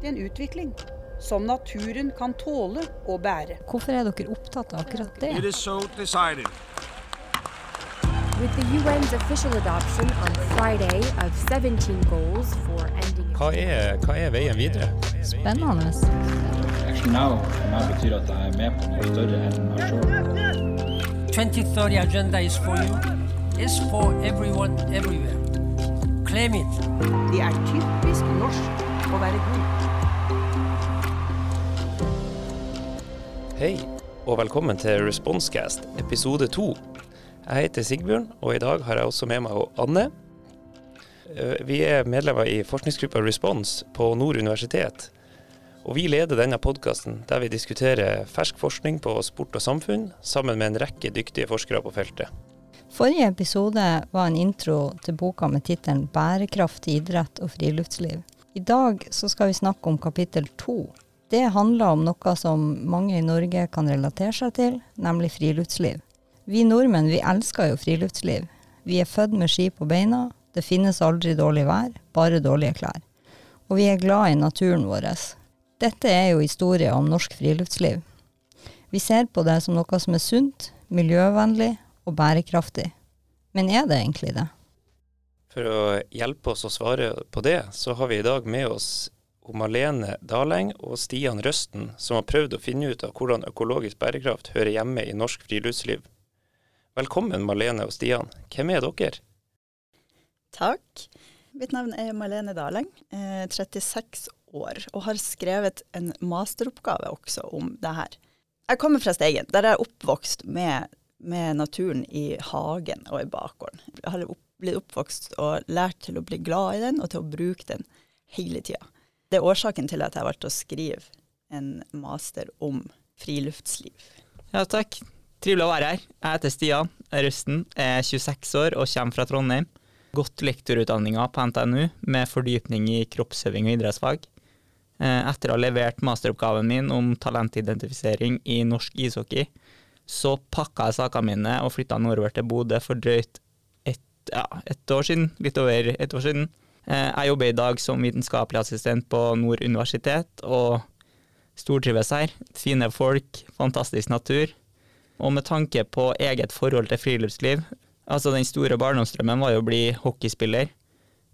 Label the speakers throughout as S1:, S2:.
S1: Det er en utvikling som naturen kan tåle og bære.
S2: Hvorfor er dere opptatt av akkurat det?
S3: It is so decided.
S4: With the UN's official adoption on Friday of 17 goals for ending
S5: Hva er, hva er veien videre?
S2: Spennende.
S6: Action Now for meg betyr at jeg er med på noe større enn meg sjøl.
S7: 2030 agenda is for you. It's for everyone, everywhere. Claim it.
S1: Det er typisk norsk å være god.
S5: Hei, og velkommen til Responsecast, episode to. Jeg heter Sigbjørn, og i dag har jeg også med meg Anne. Eh, Vi er medlemmer i forskningsgruppa Respons på Nord universitet. Og vi leder denne podkasten der vi diskuterer fersk forskning på sport og samfunn, sammen med en rekke dyktige forskere på feltet.
S2: Forrige episode var en intro til boka med tittelen 'Bærekraftig idrett og friluftsliv'. I dag så skal vi snakke om kapittel to. Det handler om noe som mange i Norge kan relatere seg til, nemlig friluftsliv. Vi nordmenn vi elsker jo friluftsliv. Vi er født med ski på beina, det finnes aldri dårlig vær, bare dårlige klær. Og vi er glad i naturen vår. Dette er jo historien om norsk friluftsliv. Vi ser på det som noe som er sunt, miljøvennlig og bærekraftig. Men er det egentlig det?
S5: For å hjelpe oss å svare på det, så har vi i dag med oss Malene Daleng og Stian Røsten, som har prøvd å finne ut av hvordan økologisk bærekraft hører hjemme i norsk friluftsliv. Velkommen Malene og Stian. Hvem er dere?
S8: Takk. Mitt navn er Malene Daleng, eh, 36 år, og har skrevet en masteroppgave også om det her. Jeg kommer fra Steigen, der jeg er oppvokst med, med naturen i hagen og i bakgården. Jeg har opp, blitt oppvokst og lært til å bli glad i den, og til å bruke den hele tida. Det er årsaken til at jeg valgte å skrive en master om friluftsliv.
S9: Ja, takk. Trivelig å være her. Jeg heter Stian Rusten, er 26 år og kommer fra Trondheim. Gått lektorutdanninga på NTNU med fordypning i kroppsøving og idrettsfag. Eh, Etter å ha levert masteroppgaven min om talentidentifisering i norsk ishockey, så pakka jeg sakene mine og flytta nordover til Bodø for drøyt ja, et år siden. Litt over et år siden. Eh, Jeg jobber i dag som vitenskapelig assistent på Nord universitet, og stortrives her. Fine folk, fantastisk natur. Og med tanke på eget forhold til friluftsliv, altså den store barndomsdrømmen var jo å bli hockeyspiller,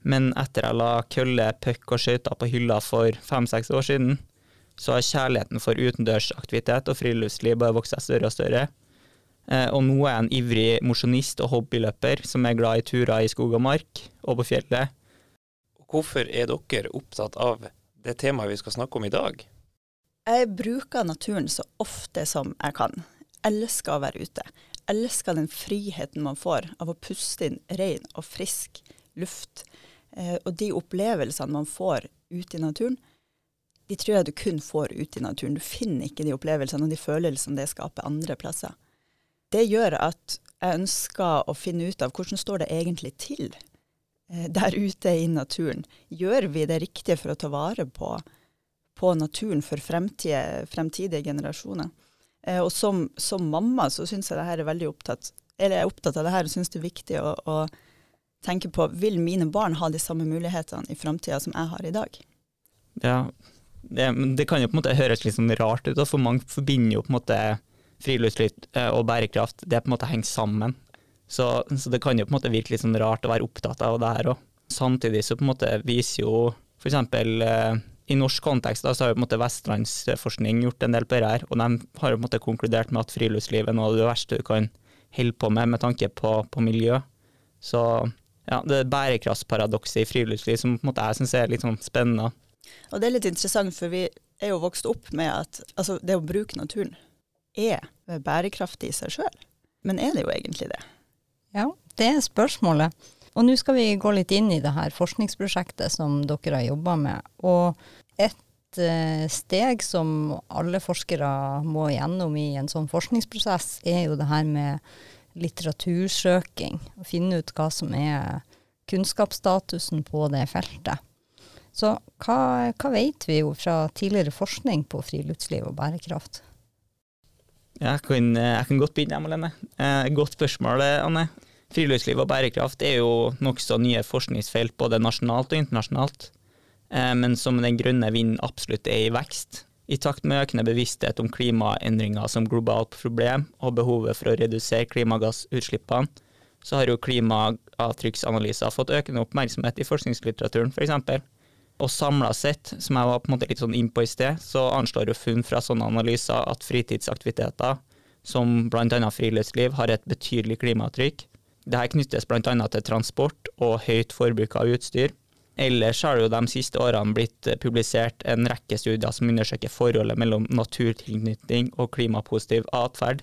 S9: men etter jeg la kølle, puck og skøyter på hylla for fem-seks år siden, så har kjærligheten for utendørsaktivitet og friluftsliv bare vokst seg større og større. Eh, Og nå er jeg en ivrig mosjonist og hobbyløper som er glad i turer i skog og mark og på fjellet.
S5: Hvorfor er dere opptatt av det temaet vi skal snakke om i dag?
S8: Jeg bruker naturen så ofte som jeg kan. Elsker å være ute. Elsker den friheten man får av å puste inn ren og frisk luft. Eh, og de opplevelsene man får ute i naturen, de tror jeg du kun får ute i naturen. Du finner ikke de opplevelsene og de følelsene det skaper andre plasser. Det gjør at jeg ønsker å finne ut av hvordan står det egentlig til eh, der ute i naturen. Gjør vi det riktige for å ta vare på, på naturen for fremtidige, fremtidige generasjoner? Eh, og som, som mamma så syns jeg det her er veldig opptatt eller jeg er opptatt av det her og syns det er viktig å, å tenke på vil mine barn ha de samme mulighetene i framtida som jeg har i dag.
S9: Ja, det, det kan jo på en måte høres litt sånn rart ut, for mange forbinder jo på en måte friluftsliv eh, og bærekraft, det på en måte henger sammen. Så, så det kan jo på en måte virke litt sånn rart å være opptatt av det her òg. Samtidig så på en måte viser jo eksempel eh, i norsk kontekst da, så har jo på en måte vestlandsforskning gjort en del på det her, og de har jo på en måte konkludert med at friluftsliv er noe av det verste du kan holde på med med tanke på, på miljø. Så ja, det er bærekraftparadokset i friluftsliv som på en måte jeg syns er litt sånn spennende.
S8: Og det er litt interessant, for vi er jo vokst opp med at altså, det å bruke naturen er bærekraftig i seg sjøl. Men er det jo egentlig det?
S2: Ja, det er spørsmålet. Og nå skal vi gå litt inn i det her forskningsprosjektet som dere har jobba med. Og et eh, steg som alle forskere må gjennom i en sånn forskningsprosess, er jo det her med litteratursøking. Å finne ut hva som er kunnskapsstatusen på det feltet. Så hva, hva vet vi jo fra tidligere forskning på friluftsliv og bærekraft?
S9: Jeg kan, jeg kan godt begynne, Malene. Eh, godt spørsmål, Anne. Friluftsliv og bærekraft er jo nokså nye forskningsfelt både nasjonalt og internasjonalt. eh, men som den grønne vinden absolutt er i vekst. I takt med økende bevissthet om klimaendringer som globalt problem og behovet for å redusere klimagassutslippene, så har jo klimaavtrykksanalyser fått økende oppmerksomhet i forskningslitteraturen, f.eks. Og samla sett, som jeg var på en måte litt sånn innpå i sted, så anslår jo funn fra sånne analyser at fritidsaktiviteter, som bl.a. friluftsliv, har et betydelig klimaavtrykk. Dette knyttes bl.a. til transport og høyt forbruk av utstyr. Ellers har det jo de siste årene blitt publisert en rekke studier som undersøker forholdet mellom naturtilknytning og klimapositiv atferd.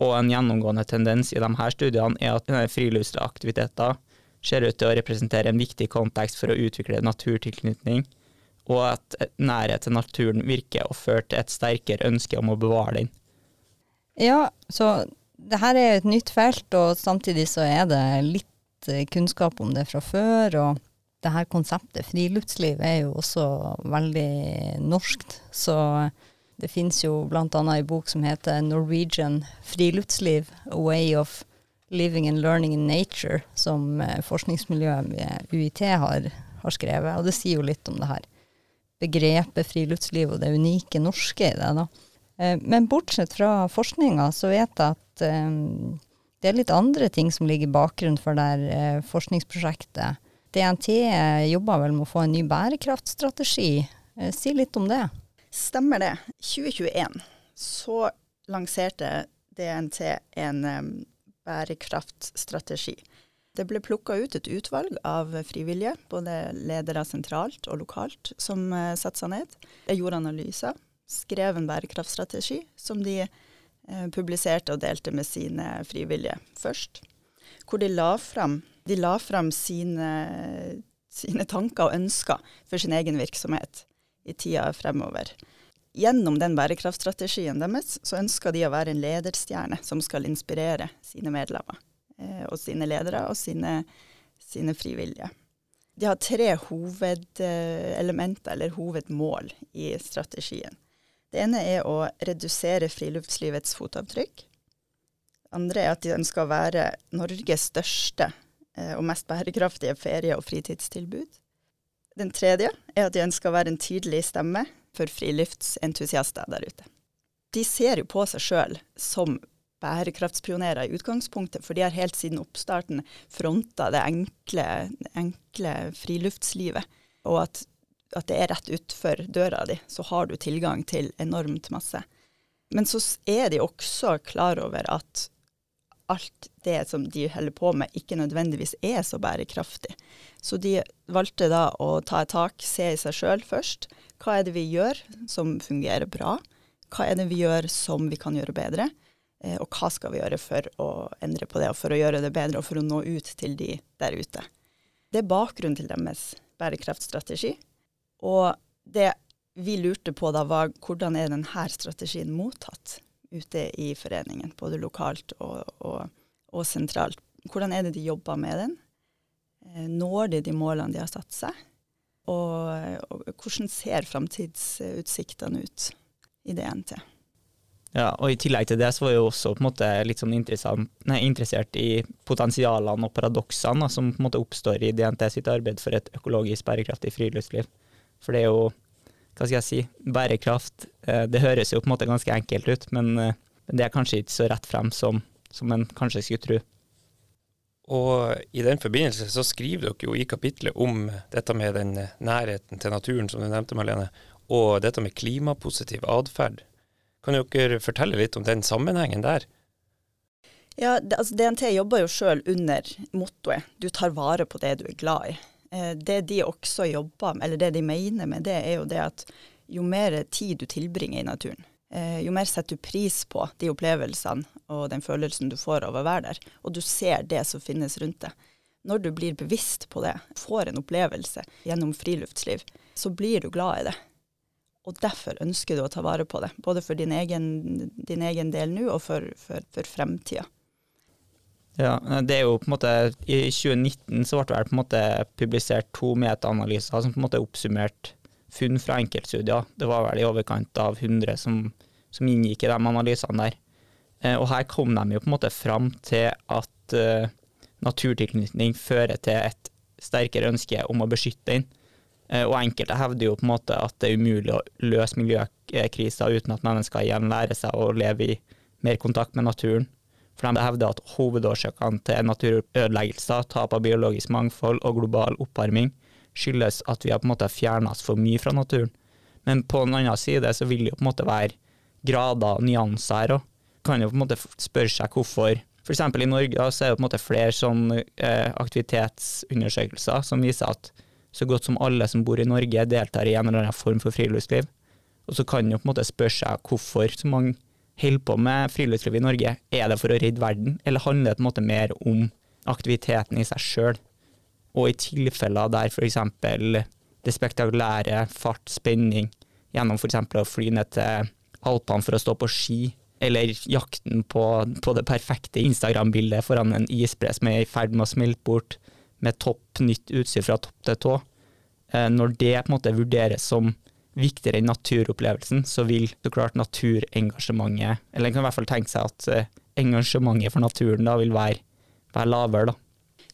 S9: Og en gjennomgående tendens i de her studiene er at friluftsaktiviteter ser ut til å representere en viktig kontekst for å utvikle naturtilknytning, og at nærhet til naturen virker å føre til et sterkere ønske om å bevare den.
S2: Ja, så det her er et nytt felt, og samtidig så er det litt eh, kunnskap om det fra før. og det her konseptet friluftsliv er jo også veldig norskt. Så det finnes jo bl.a. en bok som heter 'Norwegian friluftsliv A way of living and learning in nature', som eh, forskningsmiljøet ved UiT har, har skrevet. Og det sier jo litt om det her begrepet friluftsliv og det unike norske i det. da. Eh, men bortsett fra forskninga, så vet jeg at um, det er litt andre ting som ligger i bakgrunnen for det forskningsprosjektet. DNT jobber vel med å få en ny bærekraftstrategi. Si litt om det.
S8: Stemmer det. 2021 så lanserte DNT en um, bærekraftstrategi. Det ble plukka ut et utvalg av frivillige, både ledere sentralt og lokalt, som uh, satte seg ned. Jeg gjorde analyser, skrev en bærekraftstrategi som de uh, publiserte og delte med sine frivillige først. Hvor de la fram, de la fram sine, sine tanker og ønsker for sin egen virksomhet i tida fremover. Gjennom den bærekraftstrategien deres så ønsker de å være en lederstjerne som skal inspirere sine medlemmer eh, og sine ledere og sine, sine frivillige. De har tre hovedelementer, eller hovedmål, i strategien. Det ene er å redusere friluftslivets fotavtrykk. Det andre er at de ønsker å være Norges største eh, og mest bærekraftige ferie- og fritidstilbud. Den tredje er at de ønsker å være en tydelig stemme for friluftsentusiaster der ute. De ser jo på seg sjøl som bærekraftspionerer i utgangspunktet, for de har helt siden oppstarten fronta det enkle, enkle friluftslivet. Og at, at, det er rett utfor døra di, så har du tilgang til enormt masse. Men så er de også klar over at alt det som de holder på med, ikke nødvendigvis er så bærekraftig. Så de valgte da å ta et tak, se i seg sjøl først. Hva er det vi gjør som fungerer bra? Hva er det vi gjør som vi kan gjøre bedre? Eh, og hva skal vi gjøre for å endre på det, og for å gjøre det bedre, og for å nå ut til de der ute. Det er bakgrunnen til deres bærekraftstrategi. Og det vi lurte på da, var hvordan er denne strategien mottatt ute i foreningen, både lokalt og, og, og sentralt. Hvordan er det de jobber med den? Eh, når de de målene de har satt seg? Og, og hvordan ser framtidsutsiktene ut i DNT?
S9: Ja, og I tillegg til det så var jeg også på en måte litt sånn nei, interessert i potensialene og paradoksene som på en måte oppstår i DNT sitt arbeid for et økologisk bærekraftig friluftsliv. For det er jo, hva skal jeg si, bærekraft eh, Det høres jo på en måte ganske enkelt ut, men eh, det er kanskje ikke så rett frem som, som en kanskje skulle tro.
S5: Og i den forbindelse så skriver dere jo i kapitlet om dette med den nærheten til naturen, som du nevnte, Marlene, og dette med klimapositiv atferd. Kan dere fortelle litt om den sammenhengen der?
S8: Ja, det, altså DNT jobber jo sjøl under mottoet 'du tar vare på det du er glad i'. Eh, det de også jobber med, eller det de mener med det, er jo det at jo mer tid du tilbringer i naturen, eh, jo mer setter du pris på de opplevelsene og den følelsen du får av å være der, og du ser det som finnes rundt deg. Når du blir bevisst på det, får en opplevelse gjennom friluftsliv, så blir du glad i det. Og derfor ønsker du å ta vare på det, både for din egen, din egen del nå og for, for, for fremtida.
S9: Ja, det er jo på en måte I 2019 så ble det på en måte publisert to metaanalyser som på en måte oppsummerte funn fra enkeltstudier. Det var vel i overkant av 100 som, som inngikk i de analysene der. Eh, og her kom de jo på en måte fram til at uh, naturtilknytning fører til et sterkere ønske om å beskytte den. Eh, Og enkelte hevder jo på en måte at det er umulig å løse miljøkrisa uten at mennesker igjen lærer seg å leve i mer kontakt med naturen. For de hevder at hovedårsakene til naturødeleggelser, tap av biologisk mangfold og global oppvarming skyldes at vi har på en måte fjerna oss for mye fra naturen. Men på den annen side så vil det jo på en måte være grader og nyanser her òg. Kan jo på en måte spørre seg hvorfor F.eks. i Norge da, så er det på en måte flere sånne eh, aktivitetsundersøkelser som viser at så godt som alle som bor i Norge deltar i en eller annen form for friluftsliv. Og så kan jo på en måte spørre seg hvorfor så mange holder på med friluftsliv i Norge. Er det for å redde verden, eller handler det på en måte mer om aktiviteten i seg sjøl? Og i tilfeller der f.eks. det spektakulære, fart, spenning, gjennom f.eks. å fly ned til Alpene for å stå på ski, eller jakten på, på det perfekte Instagram-bildet foran en isbre som er i ferd med å smelte bort, med topp nytt utstyr fra topp til tå. Eh, Når det på en måte vurderes som viktigere enn naturopplevelsen, så vil så klart naturengasjementet, eller en kan i hvert fall tenke seg at eh, engasjementet for naturen da vil være, være lavere, da.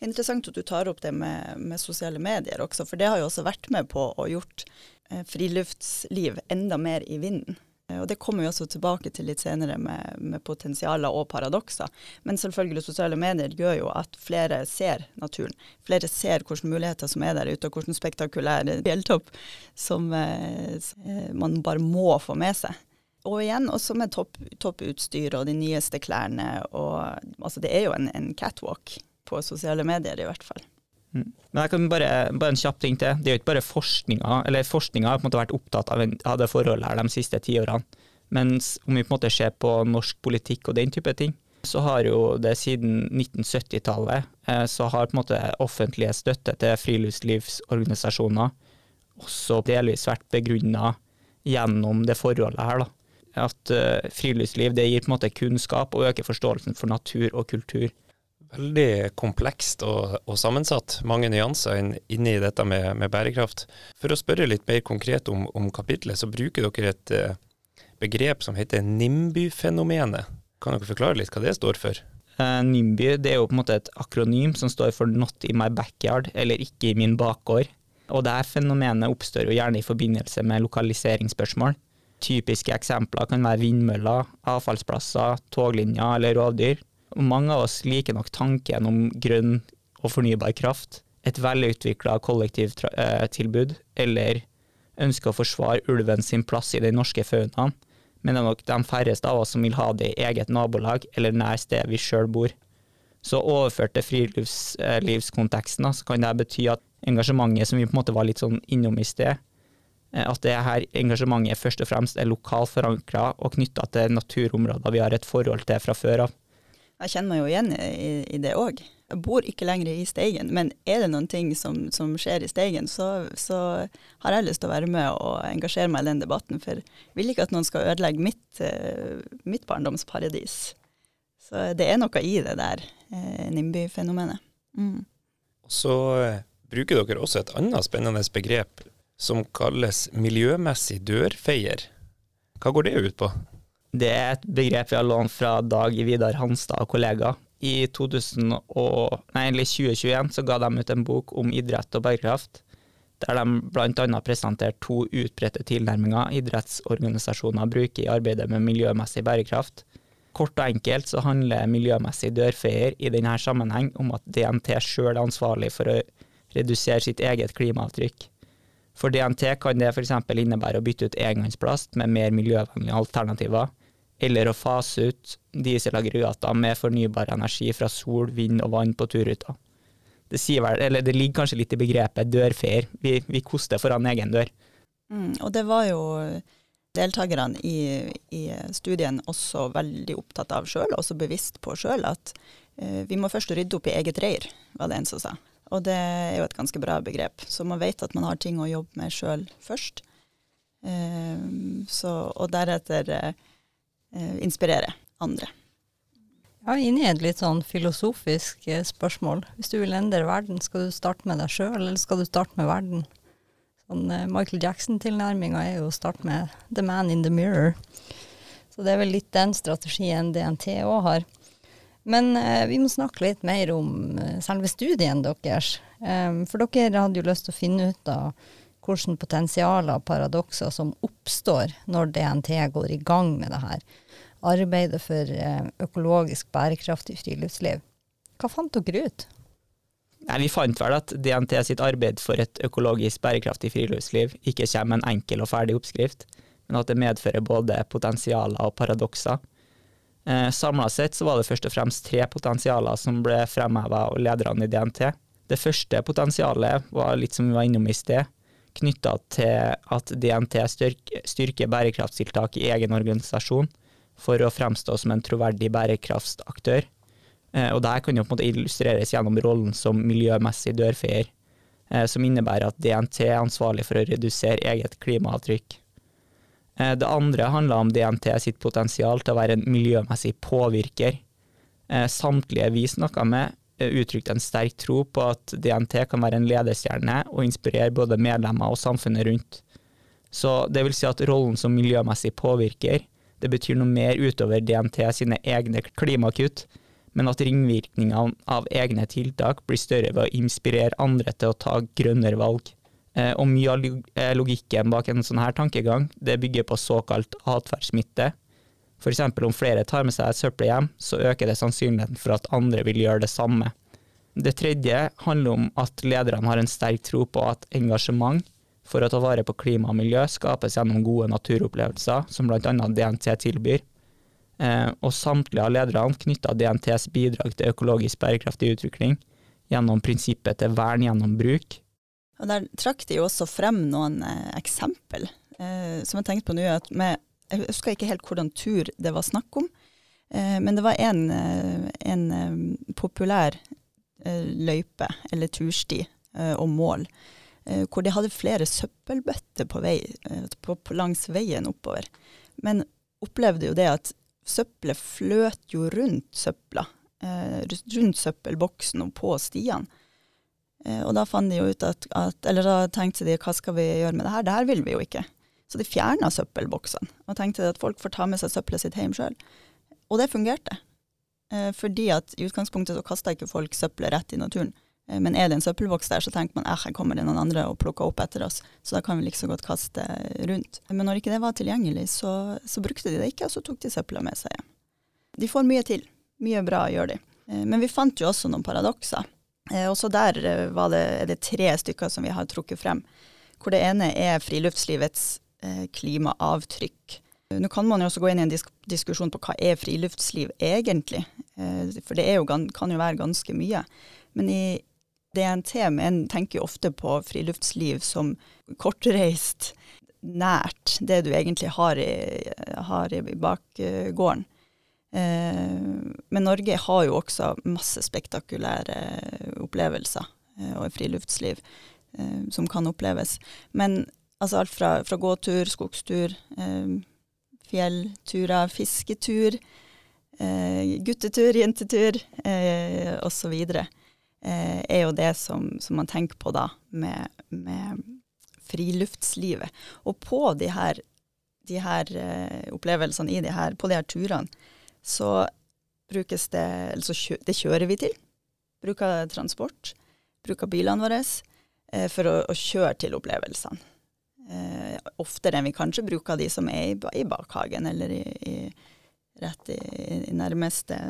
S8: Interessant at du tar opp det med, med sosiale medier også, for det har jo også vært med på å gjort eh, friluftsliv enda mer i vinden. Eh, Og Det kommer vi også tilbake til litt senere med, med potensialer og paradokser. Men selvfølgelig sosiale medier gjør jo at flere ser naturen. Flere ser hvilke muligheter som er der ute, og hvilken spektakulær fjelltopp som som eh, man bare må få med seg. Og igjen også med topp, topputstyr og de nyeste klærne. Og, altså det er jo en, en catwalk på sosiale medier i hvert fall.
S9: Men jeg kan bare, bare en kjapp ting til. Det er jo ikke bare forskninga, eller forskninga har på en måte vært opptatt av, av det forholdet her de siste tiårene. Mens om vi på en måte ser på norsk politikk og den type ting, så har jo det siden 1970-tallet, eh, så har på en måte offentlige støtte til friluftslivsorganisasjoner også delvis vært begrunna gjennom det forholdet her, da. At eh, friluftsliv det gir på en måte kunnskap og øker forståelsen for natur og kultur.
S5: Veldig komplekst og, og sammensatt. Mange nyanser inn, inni dette med, med bærekraft. For å spørre litt mer konkret om, om kapitlet, så bruker dere et eh, begrep som heter NIMBY-fenomenet. Kan dere forklare litt hva det står for?
S9: Uh, NIMBY det er jo på en måte et akronym som står for Not in my backyard, eller ikke i min bakgård. Og det fenomenet oppstår jo gjerne i forbindelse med lokaliseringsspørsmål. Typiske eksempler kan være vindmøller, avfallsplasser, toglinjer eller rovdyr. Mange av oss liker nok tanken om grønn og fornybar kraft, et velutvikla kollektivtilbud, eller ønsker å forsvare ulven sin plass i den norske faunaen, men det er nok de færreste av oss som vil ha det i eget nabolag eller nær stedet vi sjøl bor. Så overført til friluftslivskonteksten så kan det bety at engasjementet som vi på en måte var litt sånn innom i sted, eh, at det her engasjementet først og fremst er lokalt forankra og knytta til naturområder vi har et forhold til fra før av.
S8: Jeg kjenner meg jo igjen i, i det òg. Jeg bor ikke lenger i Steigen, men er det noen ting som, som skjer i Steigen, så, så har jeg lyst til å være med og engasjere meg i den debatten. For jeg vil ikke at noen skal ødelegge mitt, eh, mitt barndomsparadis. Så det er noe i det der eh, NIMBY-fenomenet. Mm.
S5: Så eh, bruker dere også et annet spennende begrep som kalles miljømessig dørfeier. Hva går det ut på?
S9: Det er et begrep vi har lånt fra Dag Vidar Hanstad og kollegaer. I 2000 og, nei, 2021 så ga de ut en bok om idrett og bærekraft, der de bl.a. presenterte to utbredte tilnærminger idrettsorganisasjoner bruker i arbeidet med miljømessig bærekraft. Kort og enkelt så handler miljømessig dørfeier i denne sammenheng om at DNT sjøl er ansvarlig for å redusere sitt eget klimaavtrykk. For DNT kan det f.eks. innebære å bytte ut engangsplast med mer miljøvennlige alternativer, eller å fase ut dieselaggregater med fornybar energi fra sol, vind og vann på turruta. Det, vel, det ligger kanskje litt i begrepet dørfeier. Vi, vi koster foran egen dør.
S8: Mm, og det var jo deltakerne i, i studien også veldig opptatt av sjøl, også bevisst på sjøl, at eh, vi må først rydde opp i eget reir, var det en som sa. Og det er jo et ganske bra begrep. Så man vet at man har ting å jobbe med sjøl først. Eh, så, og deretter eh, inspirere andre.
S2: Ja, inne i et litt sånn filosofisk eh, spørsmål. Hvis du vil endre verden, skal du starte med deg sjøl, eller skal du starte med verden? Sånn eh, Michael Jackson-tilnærminga er jo å starte med the man in the mirror. Så det er vel litt den strategien DNT òg har. Men eh, vi må snakke litt mer om eh, selve studien deres. Um, for dere hadde jo lyst til å finne ut av hvilke potensialer og paradokser som oppstår når DNT går i gang med det her arbeidet for eh, økologisk bærekraftig friluftsliv. Hva fant dere ut?
S9: Nei, vi fant vel at DNT sitt arbeid for et økologisk bærekraftig friluftsliv ikke kommer med en enkel og ferdig oppskrift, men at det medfører både potensialer og paradokser. Eh, Samla sett så var det først og fremst tre potensialer som ble fremheva av lederne i DNT. Det første potensialet var litt som vi var innom i sted, knytta til at DNT styrker, bærekraftstiltak i egen organisasjon for å fremstå som en troverdig bærekraftsaktør. Eh, og Dette kan jo på en måte illustreres gjennom rollen som miljømessig dørfeier, eh, som innebærer at DNT er ansvarlig for å redusere eget klimaavtrykk. Eh, det andre handler om DNT sitt potensial til å være en miljømessig påvirker. Samtlige vi snakka med, uttrykte en sterk tro på at DNT kan være en ledestjerne og inspirere både medlemmer og samfunnet rundt. Så det vil si at rollen som miljømessig påvirker, det betyr noe mer utover DNT sine egne klimakutt, men at ringvirkningene av egne tiltak blir større ved å inspirere andre til å ta grønnere valg. Eh, og mye av eh, logikken bak en sånn her tankegang, det bygger på såkalt atferdssmitte. F.eks. om flere tar med seg et søppelhjem, så øker det sannsynligheten for at andre vil gjøre det samme. Det tredje handler om at lederne har en sterk tro på at engasjement for å ta vare på klima og miljø skapes gjennom gode naturopplevelser, som bl.a. DNT tilbyr. Eh, og samtlige av lederne knytta DNTs bidrag til økologisk bærekraftig utvikling gjennom prinsippet til vern gjennom bruk.
S8: Og Der trakk de jo også frem noen eh, eksempel eh, som jeg tenkte på nå. med, Jeg husker ikke helt hvordan tur det var snakk om, eh, men det var en, eh, en eh, populær løype eller tursti og mål hvor de hadde flere søppelbøtter på vei, på, på langs veien oppover. Men opplevde jo det at søppelet fløt jo rundt søpla, eh, rundt søppelboksen og på stiene. Eh, og da fant de jo ut at, at, Eller da tenkte de hva skal vi gjøre med det her, det her vil vi jo ikke. Så de fjerna søppelboksene og tenkte at folk får ta med seg søppelet sitt hjem sjøl. Og det fungerte. Eh, fordi at i utgangspunktet så kasta ikke folk søppelet rett i naturen. Eh, men er det en søppelboks der, så tenker man at her kommer det noen andre og plukker opp etter oss, så da kan vi like så godt kaste rundt. Men når ikke det var tilgjengelig, så, så brukte de det ikke, og så tok de søpla med seg hjem. De får mye til. Mye bra gjør de. Eh, men vi fant jo også noen paradokser. Eh, også der det, er det tre stykker som vi har trukket frem. Hvor det ene er friluftslivets klimaavtrykk. Nå kan man jo også gå inn i en disk diskusjon på hva er friluftsliv egentlig, for det jo, kan jo være ganske mye. Men i DNT men tenker jo ofte på friluftsliv som kortreist, nært det du egentlig har i, har i bakgården. Eh, men Norge har jo også masse spektakulære opplevelser eh, og friluftsliv eh, som kan oppleves. Men altså alt fra, fra gåtur, skogstur, fjellturer, fisketur, guttetur, jentetur eh, osv eh, er jo det som, som, man tenker på da med, med friluftslivet. Og på de her, de her eh, opplevelsene i de her, på de her turene, så brukes det Altså kjø, det kjører vi til. Bruker transport. Bruker bilene våre eh, for å, å, kjøre til opplevelsene. Eh, oftere enn vi kanskje bruker de som er i, i bakhagen eller i, i, rett i, i nærmeste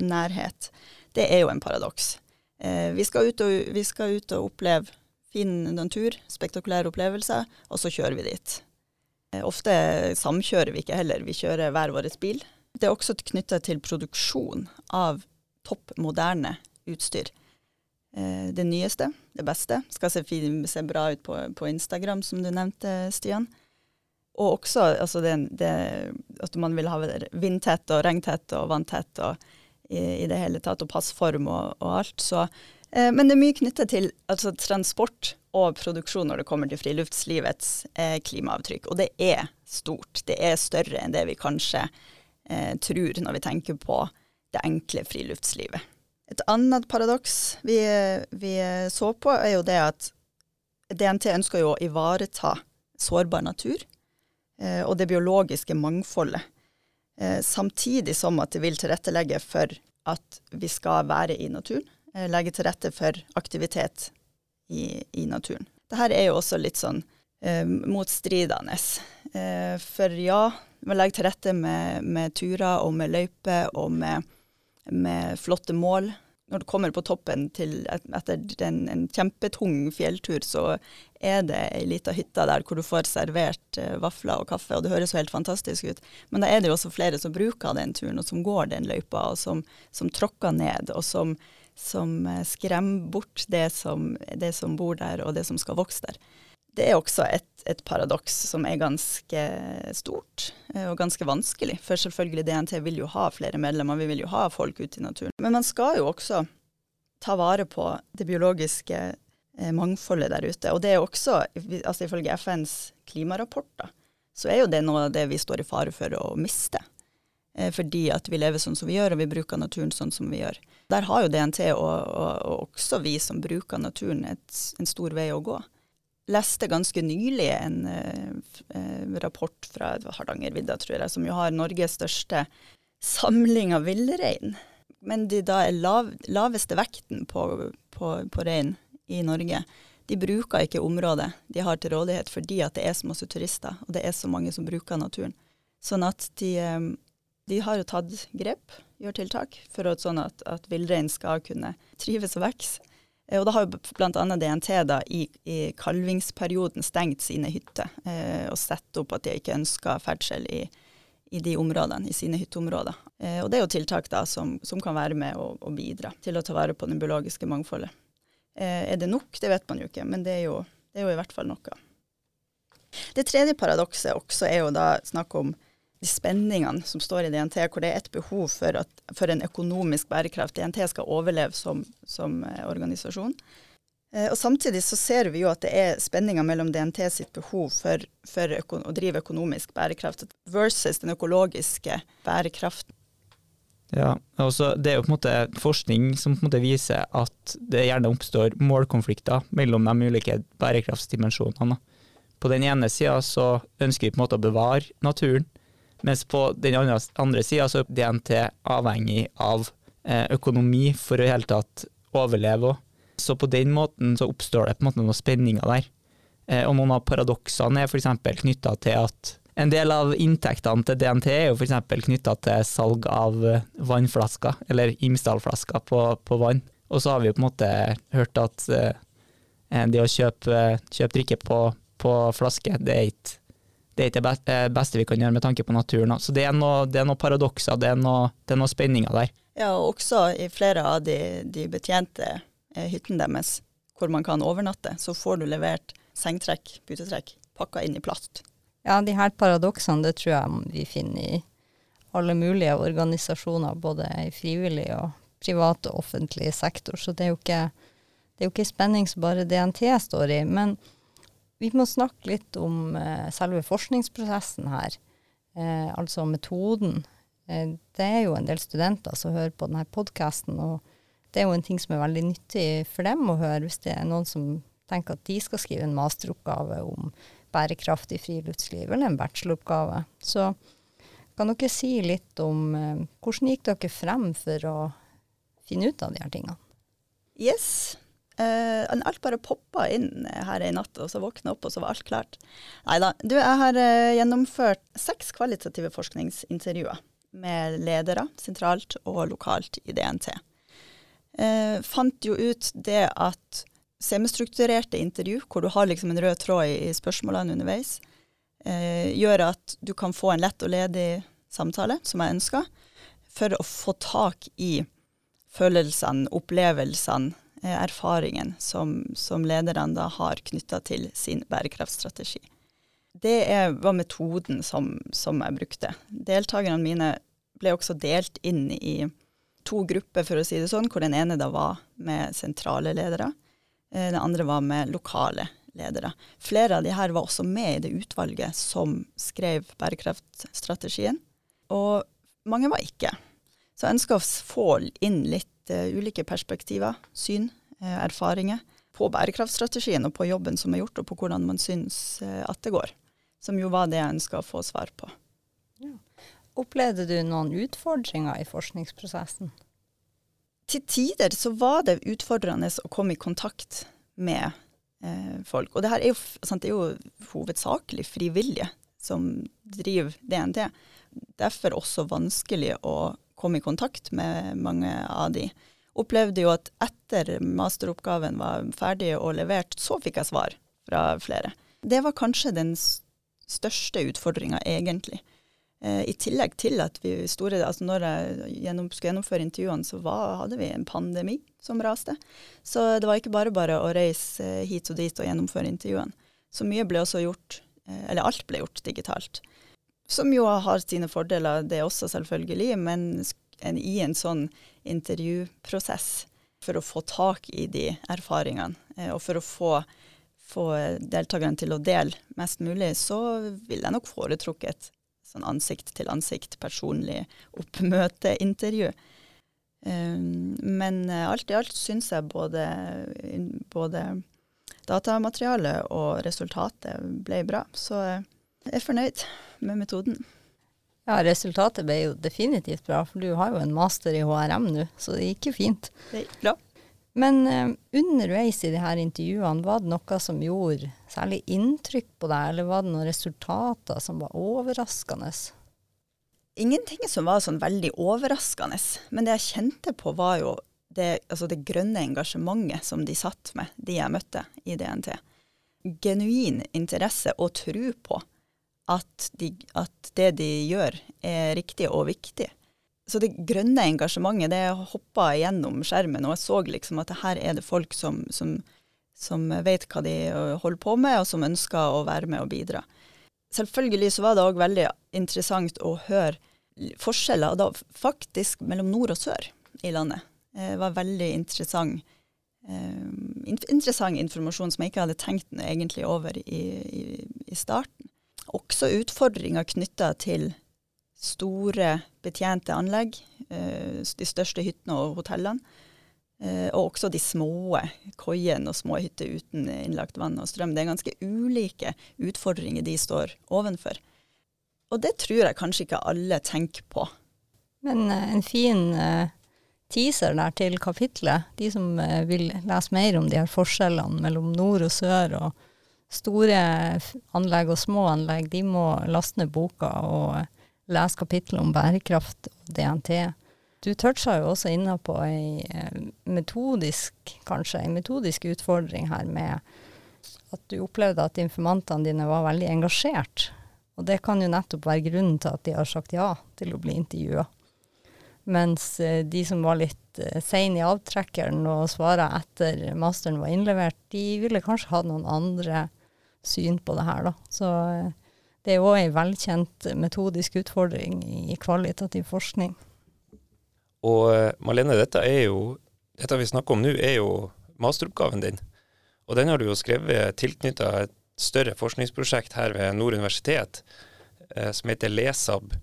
S8: nærhet. Det er jo en paradoks. Eh, vi, skal og, vi skal ut og oppleve fin natur, spektakulære opplevelser, og så kjører vi dit. Eh, ofte samkjører vi ikke heller, vi kjører hver vår bil. Det er også knytta til produksjon av topp moderne utstyr. Eh, det nyeste, det beste, skal se, se bra ut på, på, Instagram, som du nevnte, Stian. Og også altså det, det, at man vil ha vindtett og regntett og vanntett. og i, i det hele tatt, og passform og, og alt. Så, eh, men det er mye knyttet til altså, transport og produksjon når det kommer til friluftslivets eh, klimaavtrykk. Og det er stort. Det er større enn det vi kanskje eh, tror når vi tenker på det enkle friluftslivet. Et annet paradoks vi, vi, så på, er jo det at DNT ønsker jo å ivareta sårbar natur eh, og det biologiske mangfoldet. Eh, samtidig som at det vil tilrettelegge for at vi skal være i naturen. Eh, legge til rette for aktivitet i, i naturen. Det her er jo også litt sånn eh, motstridende. Eh, for ja, man legger til rette med, med turer og med løyper og med, med flotte mål. Når du kommer på toppen til, et, etter en, en kjempetung fjelltur, så er det ei lita hytte der hvor du får servert eh, vafler og kaffe, og det høres jo helt fantastisk ut. Men da er det jo også flere som bruker den turen, og som går den løypa, og som, som tråkker ned, og som, som eh, skremmer bort det som, det som bor der, og det som skal vokse der. Det er også et, et paradoks som er ganske stort eh, og ganske vanskelig. For selvfølgelig DNT vil jo ha flere medlemmer, vi vil jo ha folk ute i naturen. Men man skal jo også ta vare på det biologiske eh, mangfoldet der ute. Og det er også, altså ifølge FNs klimarapporter, så er jo det noe av det vi står i fare for å miste. Eh, fordi at vi lever sånn som vi gjør, og vi bruker naturen sånn som vi gjør. Der har jo DNT og, og, og også vi som bruker naturen et, en stor vei å gå leste ganske nylig en uh, rapport fra Hardangervidda, tror jeg, som jo har Norges største samling av villrein. Men de da er lav, laveste vekten på, på, på rein i Norge. De bruker ikke området de har til rådighet fordi at det er så masse turister, og det er så mange som bruker naturen. Sånn at de, um, de har jo tatt grep, gjør tiltak, for at, sånn at, at villrein skal kunne trives og vokse. Eh, og da har jo bl.a. DNT da i, i, kalvingsperioden stengt sine hytter eh, og sett opp at de ikke ønsker ferdsel i, i, de områdene, i sine hytteområder. Eh, og det er jo tiltak da som, som kan være med å, å, bidra til å ta vare på det biologiske mangfoldet. Eh, er det nok? Det vet man jo ikke, men det er jo, det er jo i hvert fall noe. Det tredje paradokset også er jo da snakk om de spenningene som står i DNT, hvor det er et behov for, at, for en økonomisk bærekraft. DNT skal overleve som, som eh, organisasjon. Eh, og Samtidig så ser vi jo at det er spenninger mellom DNT sitt behov for, for å drive økonomisk bærekraft versus den økologiske bærekraften.
S9: Ja, også, Det er jo på en måte forskning som på en måte viser at det gjerne oppstår målkonflikter mellom de ulike bærekraftsdimensjonene. På den ene sida ønsker vi på en måte å bevare naturen, mens på den andre, andre sida så er DNT avhengig av eh, økonomi for å i hele tatt overleve òg. Så på den måten så oppstår det på en måte noen spenninger der. Eh, og noen av paradoksene er f.eks. knytta til at en del av inntektene til DNT er jo f.eks. knytta til salg av eh, vannflasker, eller Imsdal-flasker på, på, vann. Og så har vi jo på en måte hørt at det å kjøpe, kjøpe drikke på, på flaske, det er ikke det er ikke det eh, beste vi kan gjøre med tanke på naturen. Så det er noen noe paradokser, det er noen noe spenninger der.
S8: Ja, og også i flere av de, de betjente eh, hyttene deres, hvor man kan overnatte, så får du levert sengetrekk, putetrekk, pakka inn i plast.
S2: Ja, de her paradoksene det tror jeg vi finner i alle mulige organisasjoner, både i frivillig og privat og offentlig sektor. Så det er jo ikke, det er jo ikke spenning som bare DNT står i. Men vi må snakke litt om eh, selve forskningsprosessen her, eh, altså metoden. Eh, det er jo en del studenter som hører på denne podkasten, og det er jo en ting som er veldig nyttig for dem å høre, hvis det er noen som tenker at de skal skrive en masteroppgave om bærekraftig friluftsliv, eller en bacheloroppgave. Så kan dere si litt om hvordan gikk dere frem for å finne ut av de her tingene?
S8: Yes, Uh, alt bare poppa inn her i natt, og så våkna opp, og så var alt klart. Nei da. Du, jeg har uh, gjennomført seks kvalitative forskningsintervjuer med ledere sentralt og lokalt i DNT. Uh, eh, fant jo ut det at semistrukturerte intervju, hvor du har liksom en rød tråd i, i spørsmålene underveis, gjør at du kan få en lett og ledig samtale, som jeg ønsker, for å få tak i følelsene, opplevelsene, erfaringen som, som lederne da har knytta til sin bærekraftstrategi. Det er, var metoden som, som jeg brukte. Deltakerne mine ble også delt inn i to grupper, for å si det sånn, hvor den ene da var med sentrale ledere. Eh, den andre var med lokale ledere. Flere av de her var også med i det utvalget som skrev bærekraftstrategien, og mange var ikke. Så jeg ønska å få inn litt uh, ulike perspektiver, syn, uh, erfaringer på bærekraftstrategien og på jobben som er gjort, og på hvordan man syns uh, at det går. Som jo var det jeg ønska å få svar på. Ja.
S2: Opplevde du noen utfordringer i forskningsprosessen?
S8: Til tider så var det utfordrende å komme i kontakt med eh, folk. Og det her er jo, sant, det er jo hovedsakelig frivillige som driver DNT. Derfor også vanskelig å komme i kontakt med mange av de. Opplevde jo at etter masteroppgaven var ferdig og levert, så fikk jeg svar fra flere. Det var kanskje den største utfordringa, egentlig. Eh, I tillegg til at vi store, altså når jeg gjennom, skulle gjennomføre intervjuene, så var, hadde vi en pandemi som raste. Så det var ikke bare bare å reise eh, hit og dit og gjennomføre intervjuene. Så mye ble også gjort, eh, eller alt ble gjort digitalt. Som jo har sine fordeler, det også selvfølgelig, men en, i en sånn intervjuprosess for å få tak i de erfaringene, eh, og for å få, få deltakerne til å dele mest mulig, så ville jeg nok foretrukket sånn ansikt til ansikt, personlig oppmøteintervju. Um, men eh, alt i alt syns jeg både, både datamaterialet og resultatet ble bra. Så eh, jeg er fornøyd med metoden.
S2: Ja, resultatet ble jo definitivt bra, for du har jo en master i HRM nå, så det gikk jo fint.
S8: Det gikk bra.
S2: Men eh, underveis i de her intervjuene, var det noe som gjorde særlig inntrykk på deg, eller var det noen resultater som var overraskende?
S8: Ingenting som var sånn veldig overraskende, men det jeg kjente på var jo det, altså det grønne engasjementet som de satt med, de jeg møtte i DNT. Genuin interesse og tro på at, de, at det de gjør er riktig og viktig. Så det grønne engasjementet, det hoppa gjennom skjermen, og jeg så liksom at her er det folk som, som, som vet hva de holder på med, og som ønsker å være med og bidra. Selvfølgelig så var det òg veldig interessant å høre forskjeller, og da faktisk mellom nord og sør i landet. Det var veldig interessant, eh, interessant informasjon som jeg ikke hadde tenkt egentlig over i, i, i starten. Også utfordringer knytta til store betjente anlegg, eh, de største hyttene og hotellene. Eh, og også de små koiene og små hytter uten innlagt vann og strøm. Det er ganske ulike utfordringer de står ovenfor. Og det tror jeg kanskje ikke alle tenker på.
S2: Men eh, en fin teaser der til kapitlet. De som vil lese mer om de her forskjellene mellom nord og sør, og store anlegg og små anlegg, de må laste ned boka og eh, lese kapittelet om bærekraft og DNT. Du toucha jo også inne på ei eh, metodisk, kanskje, en metodisk utfordring her med at du opplevde at informantene dine var veldig engasjert. Og det kan jo nettopp være grunnen til at de har sagt ja til å bli intervjua. Mens eh, de som var litt eh, sein i avtrekkeren og svara etter masteren var innlevert, de ville kanskje ha noen andre syn på det her, da. Så eh, det er jo ei velkjent metodisk utfordring i kvalitativ forskning.
S5: Og eh, Malene, dette er jo Dette vi snakker om nå, er jo masteroppgaven din. Og den har du jo skrevet tilknytta et større forskningsprosjekt her ved Nord universitet, eh, som heter LESAB.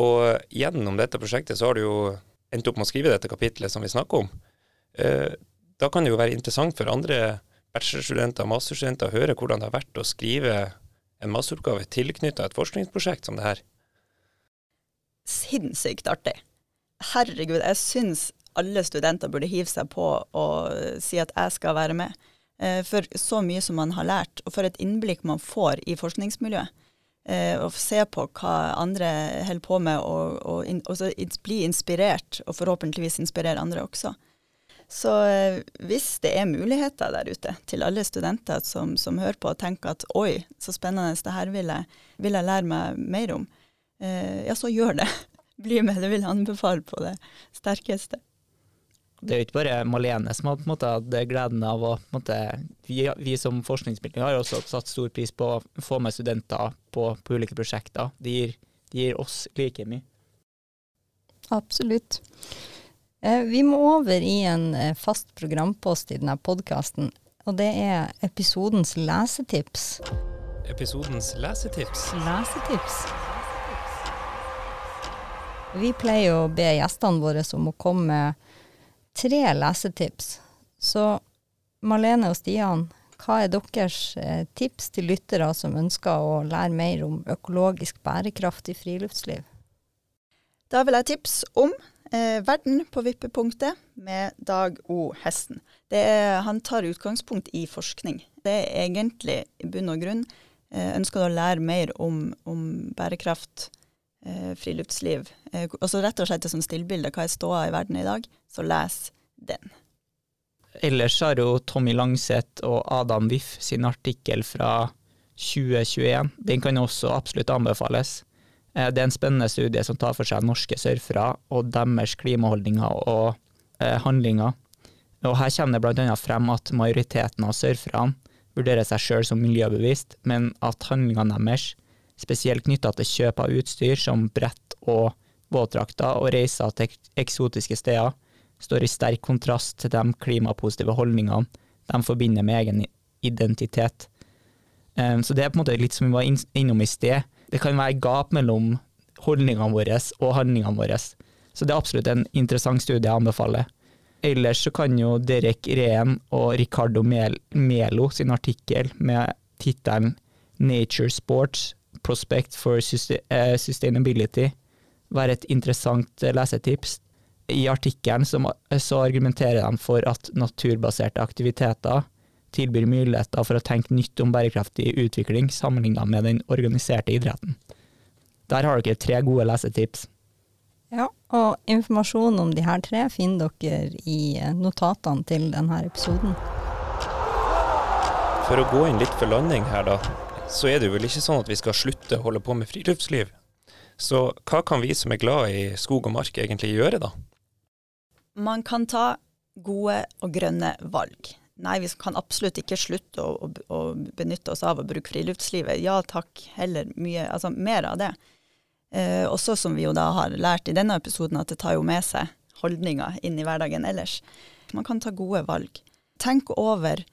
S5: Og gjennom dette prosjektet så har du jo endt opp med å skrive dette kapitlet som vi snakker om. Da kan det jo være interessant for andre bachelorstudenter og masterstudenter hører høre hvordan det har vært å skrive en masteroppgave tilknytta et forskningsprosjekt som det her.
S8: Sinnssykt artig. Herregud, jeg syns alle studenter burde hive seg på og si at jeg skal være med. Eh, For så mye som man har lært, og for et innblikk man får i forskningsmiljøet. Eh, Og se på hva andre holder på med, og, og, og bli inspirert, og forhåpentligvis inspirere andre også. Så eh, hvis det er muligheter der ute til alle studenter som, som hører på og tenker at oi, så spennende, det her vil jeg, vil jeg lære meg mer om, eh, ja, så gjør det. Bli med, det vil jeg anbefale på det sterkeste.
S9: Det er jo ikke bare Malene som har på en måte hatt gleden av å på en måte, vi, vi som forskningsmiljø har også satt stor pris på å få med studenter på, på ulike prosjekter. Det gir, de gir oss like mye.
S2: Absolutt. Eh, vi må over i en eh, fast programpost i denne podkasten, og det er episodens lesetips.
S5: Episodens lesetips.
S2: Lesetips. Vi pleier å be gjestene våre om å komme med tre lesetips. Så Malene og Stian, hva er deres eh, tips til lyttere som ønsker å lære mer om økologisk bærekraftig friluftsliv?
S8: Da vil jeg tipse om eh, 'Verden på vippepunktet' med Dag O. Hesten. Er, han tar utgangspunkt i forskning Det er egentlig i bunn og grunn eh, ønsker å lære mer om, om bærekraft, eh, friluftsliv, eh, altså rett og slett som stillbilde, hva er ståa i verden i dag, så les den.
S9: Ellers har jo Tommy Langseth og Adam Wiff sin artikkel fra 2021. Den kan også absolutt anbefales. Eh, Det er en spennende studie som tar for seg norske surfere og deres klimaholdninger og eh, handlinger. Og her kommer det bl.a. frem at majoriteten av surferne vurderer seg sjøl som miljøbevisst, men at handlingene deres, spesielt knytta til kjøp av utstyr som brett og våtdrakter og reiser til eksotiske steder, står i sterk kontrast til de klimapositive holdningene de forbinder med egen identitet. Um, så det er på en måte litt som vi var innom i sted. Det kan være gap mellom holdningene våre og handlingene våre. Så det er absolutt en interessant studie jeg anbefaler. Ellers så kan jo Derek Rehn og Ricardo Mel Melo sin artikkel med tittelen 'Nature Sports Prospect for eh, Sustainability' være et interessant eh, lesetips. I artikkelen så, så argumenterer de for at naturbaserte aktiviteter tilbyr muligheter for å tenke nytt om bærekraftig utvikling sammenlignet med den organiserte idretten. Der har dere tre gode lesetips.
S2: Ja, og informasjon om de her tre finner dere i notatene til denne episoden.
S5: For å gå inn litt for landing her, da, så er det jo vel ikke sånn at vi skal slutte å holde på med friluftsliv. Så hva kan vi som er glad i skog og mark egentlig gjøre, da?
S8: Man kan ta gode og grønne valg. Nei, vi kan absolutt ikke slutte å, å, å benytte oss av å bruke friluftslivet. Ja takk, heller mye, altså mer av det. Eh, også som vi jo da har lært i denne episoden, at det tar jo med seg holdninger inn i hverdagen ellers. Man kan ta gode valg. Tenk over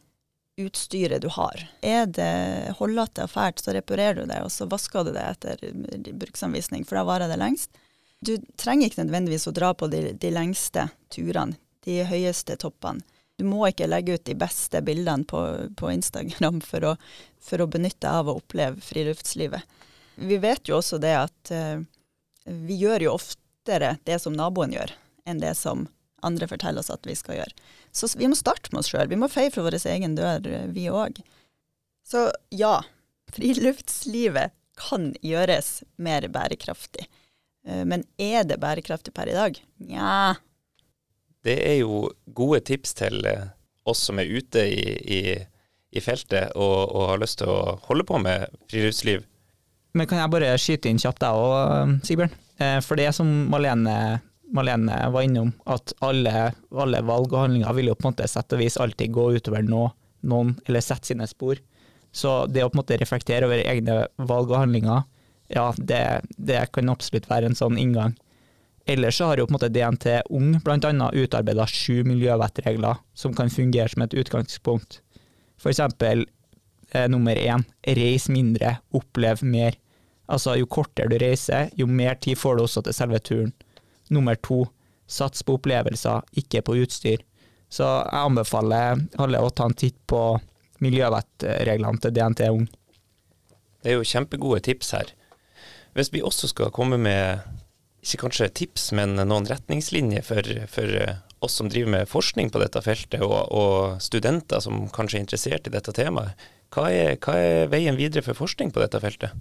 S8: utstyret du har. Er det hullete og fælt, så reparerer du det, og så vasker du det etter bruksanvisning, for da varer det lengst. Du trenger ikke nødvendigvis å dra på de, de lengste turene, de høyeste toppene. Du må ikke legge ut de beste bildene på, på Instagram for å, for å benytte av å oppleve friluftslivet. Vi vet jo også det at uh, vi gjør jo oftere det som naboen gjør, enn det som andre forteller oss at vi skal gjøre. Så vi må starte med oss sjøl. Vi må feie for vår egen dør, eh, vi òg. Så ja, friluftslivet kan gjøres mer bærekraftig. Eh, Men er det bærekraftig per i dag? Nja.
S5: Det er jo gode tips til eh, oss som er ute i, i, i feltet og, og har lyst til å holde på med friluftsliv.
S9: Men kan jeg bare skyte inn kjapt deg òg, Sigbjørn? Eh, For det som Malene, Malene var innom, at alle, alle valg og handlinger vil jo på en måte sett og vis alltid gå utover noe, noen, eller sette sine spor. Så det å på en måte reflektere over egne valg og handlinger, ja, det, det kan absolutt være en sånn inngang. Ellers så har jo på en måte DNT Ung annet utarbeida sju miljøvettregler som kan fungere som et utgangspunkt. Eksempel eh, nummer én, reis mindre, opplev mer. Altså jo kortere du reiser, jo mer tid får du også til selve turen. Nummer to, sats på opplevelser, ikke på utstyr. Så jeg anbefaler alle å ta en titt på miljøvettreglene til DNT Ung.
S5: Det er jo kjempegode tips her. Hvis vi også skal komme med, ikke kanskje tips, men noen retningslinjer for, for eh, oss som driver med forskning på dette feltet, og, og studenter som kanskje er interessert i dette temaet, hva er, hva er veien videre for forskning på dette feltet?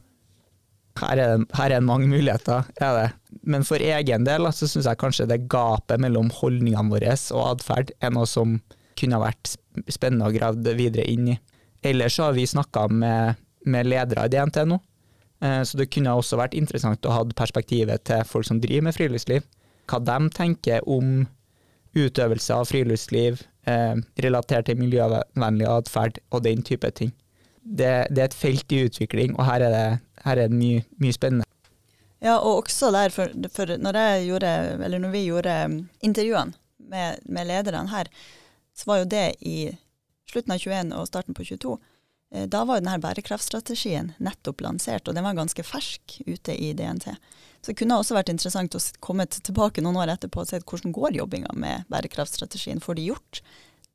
S9: her er, her er mange muligheter, er det. Men for egen del så syns jeg kanskje det gapet mellom holdningene våre og atferd er noe som kunne vært spennende å grave videre inn i. Ellers så har vi snakka med, med ledere i DNT nå, så det kunne også vært interessant å ha perspektivet til folk som driver med friluftsliv. Hva de tenker om utøvelse av friluftsliv eh, relatert til miljøvennlig atferd og den type ting. Det, det er et felt i utvikling, og her er det, her er det mye, mye spennende.
S8: Ja, og også der, for, for når, gjorde, når vi gjorde um, intervjuene med, med lederne her, så var jo det i slutten av 21 og starten på 22. Eh, Da var jo denne bærekraftstrategien nettopp lansert, og den var ganske fersk ute i DNT. Så det kunne også vært interessant å komme tilbake noen år etterpå og se hvordan går jobbinga med bærekraftstrategien. Får de gjort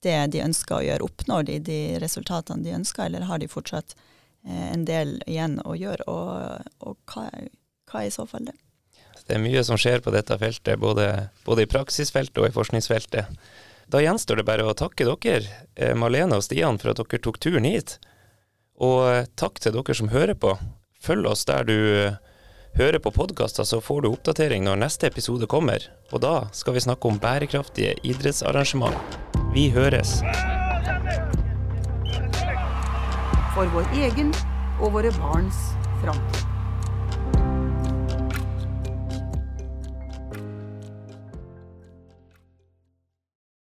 S8: det de ønsker å gjøre? Oppnår de de resultatene de ønsker, eller har de fortsatt eh, en del igjen å gjøre? Og, og hva, hva er i så fall det?
S5: Det er mye som skjer på dette feltet, både, både i praksisfeltet og i forskningsfeltet. Da gjenstår det bare å takke dere, eh, Malene og Stian, for at dere tok turen hit. Og eh, takk til dere som hører på. Følg oss der du eh, hører på podkaster, så får du oppdatering når neste episode kommer. Og da skal vi snakke om bærekraftige idrettsarrangement. Vi høres.
S1: For vår egen og våre barns framtid.